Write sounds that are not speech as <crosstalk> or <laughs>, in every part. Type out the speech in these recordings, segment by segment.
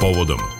povodom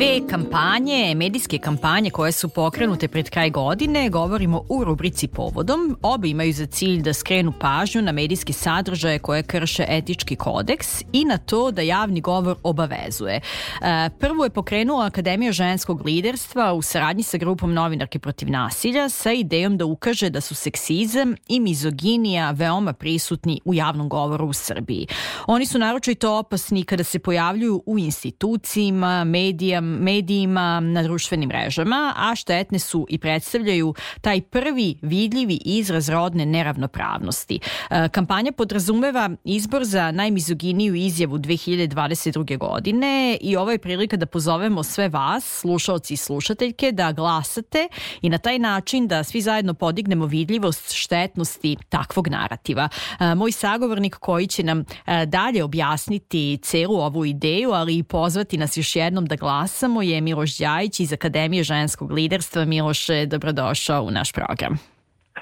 dve kampanje, medijske kampanje koje su pokrenute pred kraj godine, govorimo u rubrici Povodom. Obe imaju za cilj da skrenu pažnju na medijske sadržaje koje krše etički kodeks i na to da javni govor obavezuje. E, prvo je pokrenula Akademija ženskog liderstva u saradnji sa grupom novinarke protiv nasilja sa idejom da ukaže da su seksizam i mizoginija veoma prisutni u javnom govoru u Srbiji. Oni su naročito opasni kada se pojavljuju u institucijima, medijama, medijima, na društvenim mrežama, a štetne su i predstavljaju taj prvi vidljivi izraz rodne neravnopravnosti. E, kampanja podrazumeva izbor za najmizoginiju izjavu 2022. godine i ovo je prilika da pozovemo sve vas, slušalci i slušateljke, da glasate i na taj način da svi zajedno podignemo vidljivost štetnosti takvog narativa. E, moj sagovornik koji će nam e, dalje objasniti celu ovu ideju, ali i pozvati nas još jednom da glasamo glasamo je Miloš Đajić iz Akademije ženskog liderstva. Miloše, dobrodošao u naš program.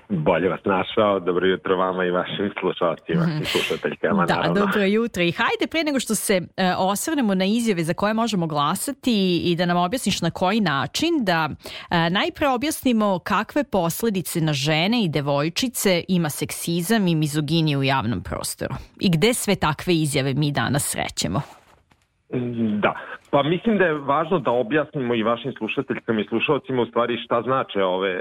Bolje vas našao, dobro jutro vama i vašim slušalcima mm. i slušateljkama. Da, naravno. dobro jutro. I hajde pre nego što se e, osvrnemo na izjave za koje možemo glasati i da nam objasniš na koji način, da e, najpre objasnimo kakve posledice na žene i devojčice ima seksizam i mizoginija u javnom prostoru. I gde sve takve izjave mi danas srećemo? Da, pa mislim da je važno da objasnimo i vašim slušateljkama i slušalcima u stvari šta znače ove, uh,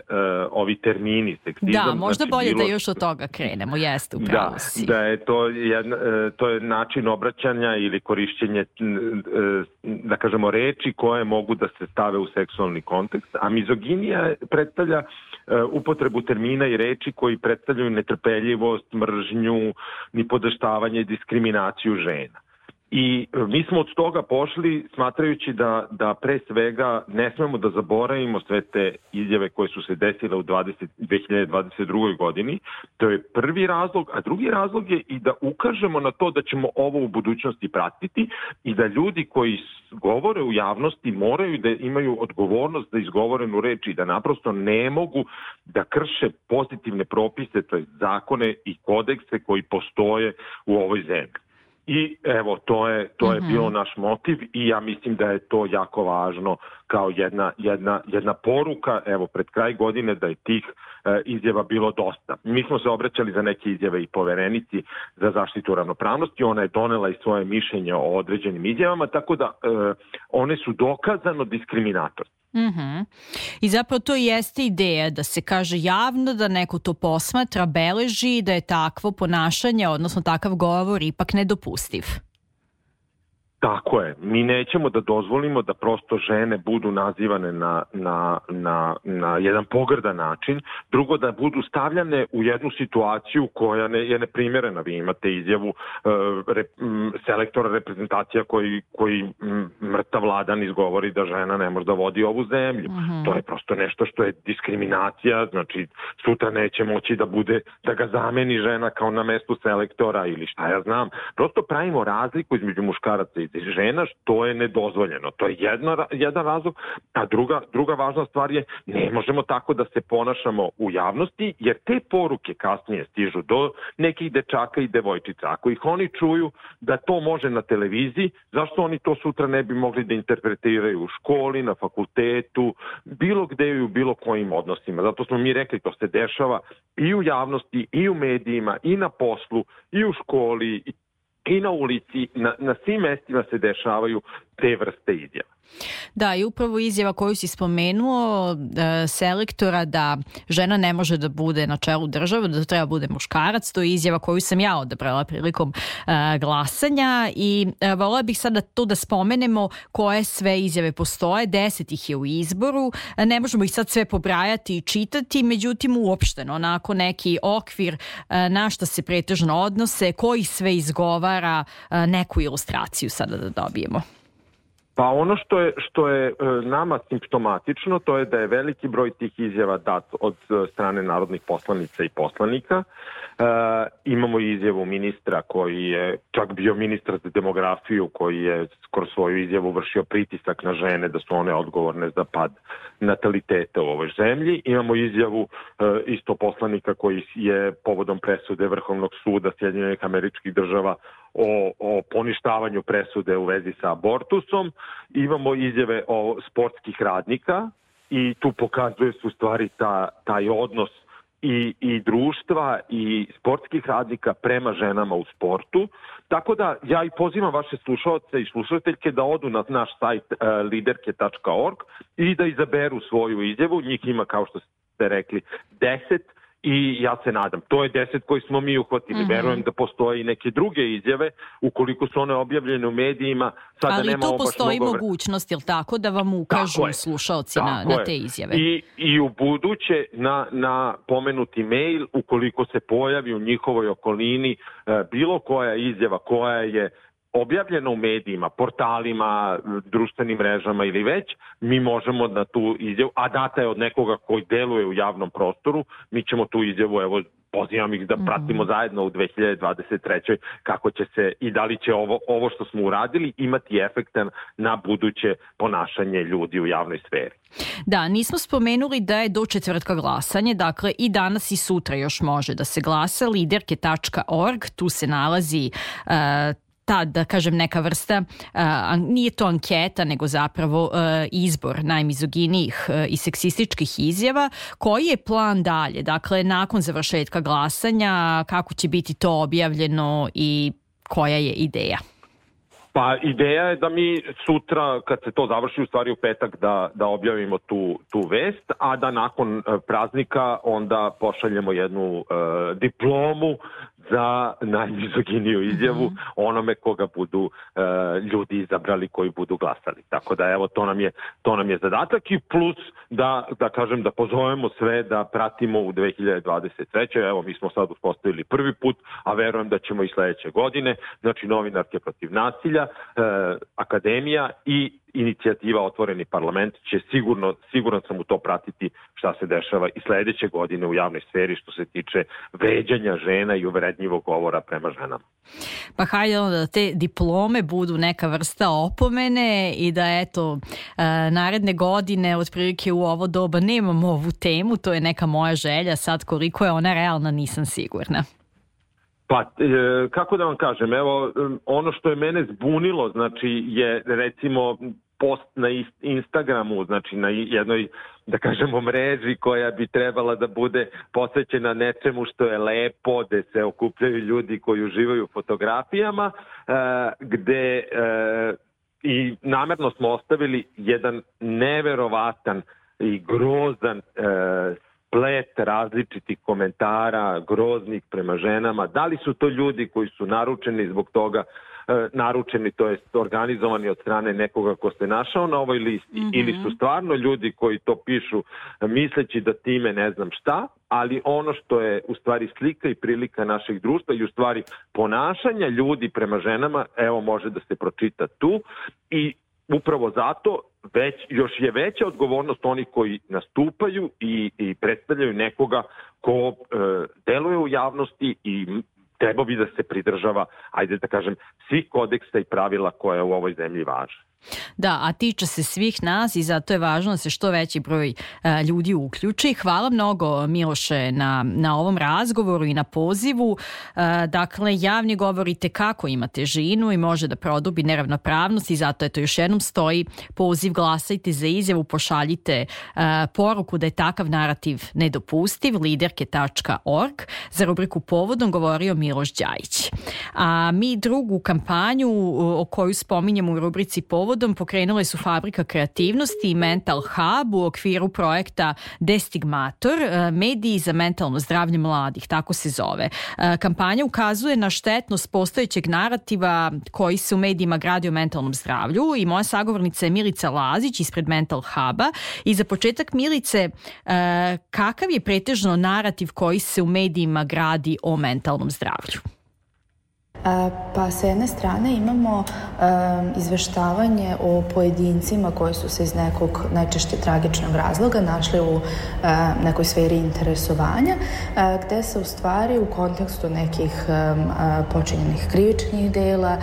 ovi termini seksizam. Da, možda znači, bolje bilo... da još od toga krenemo, jeste upravo da, si. Da, je to, jedna, uh, to je način obraćanja ili korišćenje, uh, da kažemo, reči koje mogu da se stave u seksualni kontekst, a mizoginija predstavlja upotrebu termina i reči koji predstavljaju netrpeljivost, mržnju, nipodaštavanje i diskriminaciju žena. I e, mi smo od toga pošli smatrajući da, da pre svega ne smemo da zaboravimo sve te izjave koje su se desile u 20, 2022. godini. To je prvi razlog, a drugi razlog je i da ukažemo na to da ćemo ovo u budućnosti pratiti i da ljudi koji govore u javnosti moraju da imaju odgovornost za izgovorenu reč i da naprosto ne mogu da krše pozitivne propise, to je zakone i kodekse koji postoje u ovoj zemlji. I evo, to je, to je mm -hmm. bilo naš motiv i ja mislim da je to jako važno kao jedna, jedna, jedna poruka, evo, pred kraj godine da je tih e, izjava bilo dosta. Mi smo se obraćali za neke izjave i poverenici za zaštitu ravnopravnosti, ona je donela i svoje mišljenje o određenim izjavama, tako da e, one su dokazano diskriminatorne. Mm -hmm. I zapravo to jeste ideja da se kaže javno, da neko to posmatra, beleži, da je takvo ponašanje, odnosno takav govor ipak nedopustiv. Tako je. Mi nećemo da dozvolimo da prosto žene budu nazivane na, na, na, na jedan pogrdan način. Drugo, da budu stavljane u jednu situaciju koja ne, je neprimjerena. Vi imate izjavu uh, re, m, selektora reprezentacija koji, koji m, mrtav vladan izgovori da žena ne može da vodi ovu zemlju. Mm -hmm. To je prosto nešto što je diskriminacija. Znači, sutra neće moći da bude, da ga zameni žena kao na mestu selektora ili šta ja znam. Prosto pravimo razliku između muškaraca i žena, što je nedozvoljeno. To je jedna, jedan razlog, a druga, druga važna stvar je ne možemo tako da se ponašamo u javnosti, jer te poruke kasnije stižu do nekih dečaka i devojčica. Ako ih oni čuju da to može na televiziji, zašto oni to sutra ne bi mogli da interpretiraju u školi, na fakultetu, bilo gde i u bilo kojim odnosima. Zato smo mi rekli to se dešava i u javnosti, i u medijima, i na poslu, i u školi, i na ulici, na, na svim mestima se dešavaju te vrste izjava. Da, i upravo izjava koju si spomenuo e, selektora da žena ne može da bude na čelu države, da treba bude muškarac, to je izjava koju sam ja odabrala prilikom e, glasanja i e, volila bih sada to da spomenemo koje sve izjave postoje, deset ih je u izboru, e, ne možemo ih sad sve pobrajati i čitati, međutim uopšteno, onako neki okvir e, na šta se pretežno odnose, koji sve izgovara e, neku ilustraciju sada da dobijemo. Pa ono što je, što je e, nama simptomatično, to je da je veliki broj tih izjava dat od e, strane narodnih poslanica i poslanika. E, imamo izjavu ministra koji je čak bio ministar za demografiju, koji je skoro svoju izjavu vršio pritisak na žene da su one odgovorne za pad nataliteta u ovoj zemlji. Imamo izjavu e, isto poslanika koji je povodom presude Vrhovnog suda Sjedinjenih američkih država o, o poništavanju presude u vezi sa abortusom. Imamo izjave o sportskih radnika i tu pokazuje se u stvari ta, taj odnos i, i društva i sportskih radnika prema ženama u sportu. Tako da ja i pozivam vaše slušalce i slušateljke da odu na naš sajt uh, liderke.org i da izaberu svoju izjavu. Njih ima, kao što ste rekli, 10 i ja se nadam. To je deset koji smo mi uhvatili. Mm -hmm. Verujem da postoje i neke druge izjave, ukoliko su one objavljene u medijima. Sada Ali nema tu postoji mnogo... mogućnost, jel tako, da vam ukažu slušalci na, na te izjave? I, I u buduće na, na pomenuti mail, ukoliko se pojavi u njihovoj okolini e, bilo koja izjava koja je objavljeno u medijima, portalima, društvenim mrežama ili već, mi možemo na tu izjavu, a data je od nekoga koji deluje u javnom prostoru, mi ćemo tu izjavu, evo, pozivam ih da mhm. pratimo zajedno u 2023. kako će se i da li će ovo, ovo što smo uradili imati efektan na buduće ponašanje ljudi u javnoj sferi. Da, nismo spomenuli da je do četvrtka glasanje, dakle i danas i sutra još može da se glasa. Liderke.org, tu se nalazi uh, ta, da kažem, neka vrsta, a, nije to anketa, nego zapravo a, izbor najmizoginijih a, i seksističkih izjava. Koji je plan dalje? Dakle, nakon završetka glasanja, kako će biti to objavljeno i koja je ideja? Pa ideja je da mi sutra, kad se to završi, u stvari u petak, da, da objavimo tu, tu vest, a da nakon praznika onda pošaljemo jednu uh, diplomu za najmizoginiju izjavu -hmm. onome koga budu uh, ljudi izabrali koji budu glasali. Tako da evo to nam je to nam je zadatak i plus da da kažem da pozovemo sve da pratimo u 2023. Evo mi smo sad uspostavili prvi put, a verujem da ćemo i sledeće godine, znači novinarke protiv nasilja, uh, akademija i inicijativa Otvoreni parlament će sigurno, siguran sam u to pratiti šta se dešava i sledeće godine u javnoj sferi što se tiče vređanja žena i uvrednjivog govora prema ženama. Pa hajde da te diplome budu neka vrsta opomene i da eto e, naredne godine otprilike u ovo doba nemamo ovu temu, to je neka moja želja, sad koliko je ona realna nisam sigurna. Pa, e, kako da vam kažem, evo, ono što je mene zbunilo, znači, je recimo post na Instagramu, znači na jednoj, da kažemo, mreži koja bi trebala da bude posvećena nečemu što je lepo, gde se okupljaju ljudi koji uživaju fotografijama, e, gde e, i namerno smo ostavili jedan neverovatan i grozan e, splet različitih komentara, groznih prema ženama. Da li su to ljudi koji su naručeni zbog toga naručeni, to jest organizovani od strane nekoga ko se našao na ovoj listi mm -hmm. ili su stvarno ljudi koji to pišu misleći da time ne znam šta, ali ono što je u stvari slika i prilika našeg društva i u stvari ponašanja ljudi prema ženama, evo može da se pročita tu i upravo zato već, još je veća odgovornost onih koji nastupaju i, i predstavljaju nekoga ko e, deluje u javnosti i trebao bi da se pridržava, ajde da kažem, svih kodeksa i pravila koje u ovoj zemlji važe. Da, a tiče se svih nas i zato je važno da se što veći broj e, ljudi uključi. Hvala mnogo Miloše na, na ovom razgovoru i na pozivu. E, dakle, javni govorite kako ima težinu i može da produbi neravnopravnost i zato je to još jednom stoji poziv glasajte za izjavu, pošaljite e, poruku da je takav narativ nedopustiv, liderke.org. Za rubriku Povodom govorio Miloš Đajić. A mi drugu kampanju o koju spominjemo u rubrici Povodom povodom pokrenule su Fabrika kreativnosti i Mental Hub u okviru projekta Destigmator, e, mediji za mentalno zdravlje mladih, tako se zove. E, kampanja ukazuje na štetnost postojećeg narativa koji se u medijima gradi o mentalnom zdravlju i moja sagovornica je Milica Lazić ispred Mental Huba i za početak Milice, e, kakav je pretežno narativ koji se u medijima gradi o mentalnom zdravlju? Pa sa jedne strane imamo izveštavanje o pojedincima koji su se iz nekog najčešće tragičnog razloga našli u nekoj sferi interesovanja, gde se u stvari u kontekstu nekih počinjenih krivičnih dela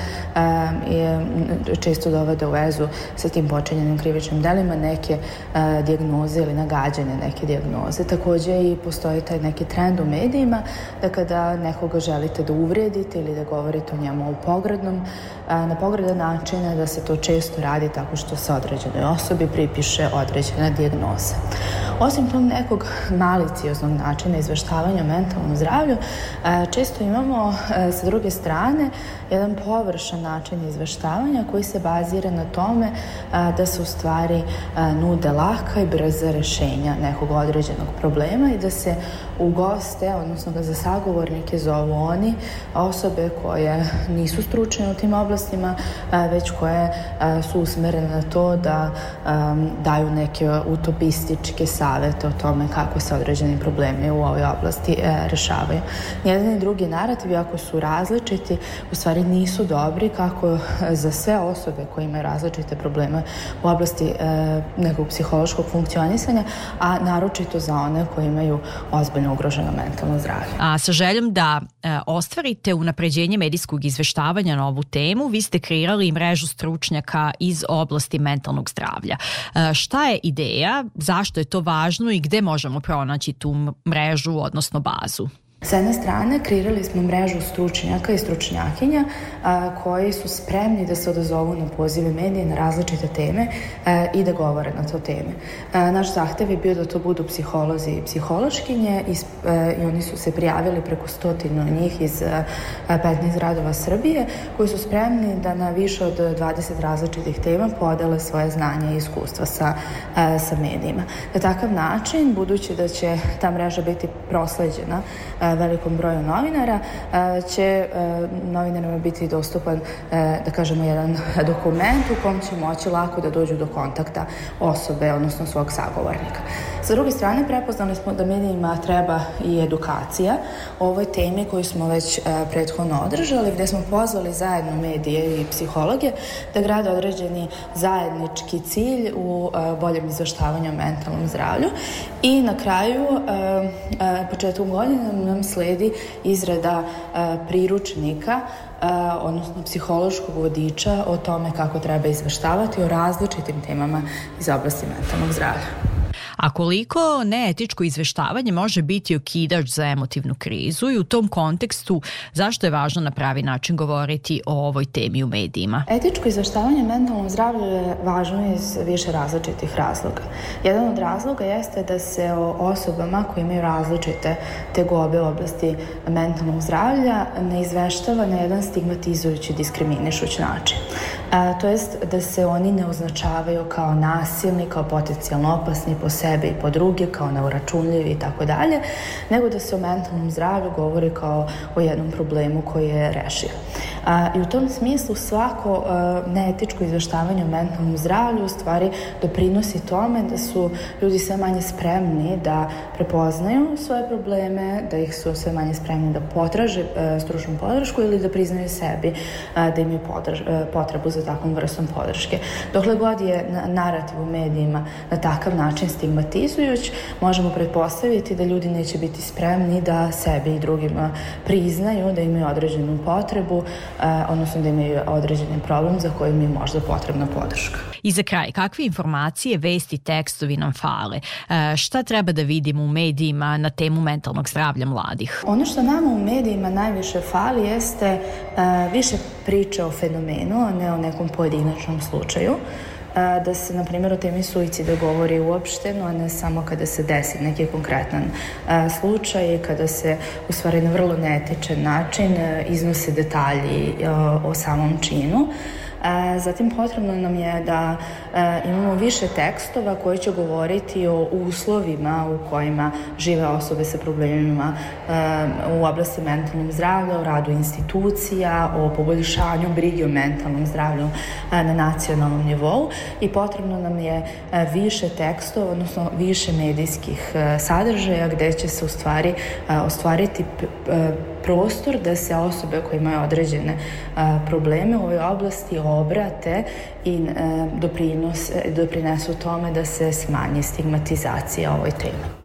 je često dovede u vezu sa tim počinjenim krivičnim delima neke dijagnoze ili nagađanje neke dijagnoze. Takođe i postoji taj neki trend u medijima da kada nekoga želite da uvredite ili da govorite o njemu u pogrednom, na pogredan način da se to često radi tako što se određenoj osobi pripiše određena dijagnoza. Osim tog nekog malicioznog načina izveštavanja o mentalnom zdravlju, često imamo sa druge strane jedan površan način izveštavanja koji se bazira na tome da se u stvari nude laka i brza rešenja nekog određenog problema i da se u goste, odnosno da za sagovornike zovu oni osobe koje nisu stručne u tim oblastima, već koje su usmerene na to da daju neke utopističke savete o tome kako se određeni problemi u ovoj oblasti e, rešavaju. Jedan i drugi narativi, ako su različiti, u stvari nisu dobri kako za sve osobe koje imaju različite probleme u oblasti e, nekog psihološkog funkcionisanja, a naročito za one koje imaju ozbiljno ugroženo mentalno zdravlje. A sa željom da e, ostvarite unapređenje medijskog izveštavanja na ovu temu, vi ste kreirali mrežu stručnjaka iz oblasti mentalnog zdravlja. E, šta je ideja, zašto je to važno i gde možemo pronaći tu mrežu, odnosno bazu? Sa jedne strane, kreirali smo mrežu stručnjaka i stručnjakinja a, koji su spremni da se odazovu na pozive medije na različite teme a, i da govore na to teme. A, naš zahtev je bio da to budu psiholozi i psihološkinje i, a, i oni su se prijavili preko stotinu njih iz a, 15 gradova Srbije koji su spremni da na više od 20 različitih tema podele svoje znanje i iskustva sa, a, sa medijima. Na takav način, budući da će ta mreža biti prosleđena a, velikom broju novinara, će novinarima biti dostupan, da kažemo, jedan <laughs> dokument u kom će moći lako da dođu do kontakta osobe, odnosno svog sagovornika. Sa druge strane, prepoznali smo da medijima treba i edukacija o ovoj temi koju smo već prethodno održali, gde smo pozvali zajedno medije i psihologe da grade određeni zajednički cilj u boljem izveštavanju o mentalnom zdravlju i na kraju, početkom godine nam sledi izrada priručnika odnosno psihološkog vodiča o tome kako treba izveštavati o različitim temama iz oblasti mentalnog zdravlja. A koliko neetičko izveštavanje može biti okidač za emotivnu krizu i u tom kontekstu zašto je važno na pravi način govoriti o ovoj temi u medijima? Etičko izveštavanje mentalnom zdravlju je važno iz više različitih razloga. Jedan od razloga jeste da se o osobama koji imaju različite tegobe u oblasti mentalnog zdravlja ne izveštava na jedan stigmatizujući diskriminišuć način a, to jest da se oni ne označavaju kao nasilni, kao potencijalno opasni po sebe i po druge, kao neuračunljivi i tako dalje, nego da se o mentalnom zdravlju govori kao o jednom problemu koji je rešiv. A, I u tom smislu svako a, neetičko izveštavanje o mentalnom zdravlju u stvari doprinosi tome da su ljudi sve manje spremni da prepoznaju svoje probleme, da ih su sve manje spremni da potraže a, stručnu podršku ili da priznaju sebi a, da imaju podrž, a, potrebu za takvom vrstom podrške. Dokle god je narativ u medijima na takav način stigmatizujuć, možemo pretpostaviti da ljudi neće biti spremni da sebi i drugima priznaju da imaju određenu potrebu, odnosno da imaju određeni problem za koji mi je možda potrebna podrška. I za kraj, kakve informacije, vesti, tekstovi nam fale? Šta treba da vidimo u medijima na temu mentalnog zdravlja mladih? Ono što nama u medijima najviše fali jeste više priče o fenomenu, a ne o nekom pojedinačnom slučaju da se, na primjer, o temi suicida govori uopšteno, a ne samo kada se desi neki konkretan slučaj, kada se u stvari na vrlo neetičan način iznose detalji o samom činu. Zatim potrebno nam je da imamo više tekstova koji će govoriti o uslovima u kojima žive osobe sa problemima u oblasti mentalnog zdravlja, o radu institucija, o poboljšanju brige o mentalnom zdravlju na nacionalnom nivou. I potrebno nam je više tekstova, odnosno više medijskih sadržaja gde će se u stvari ostvariti prostor da se osobe koje imaju određene probleme u ovoj oblasti obrate i doprinos, doprinesu tome da se smanji stigmatizacija ovoj temi.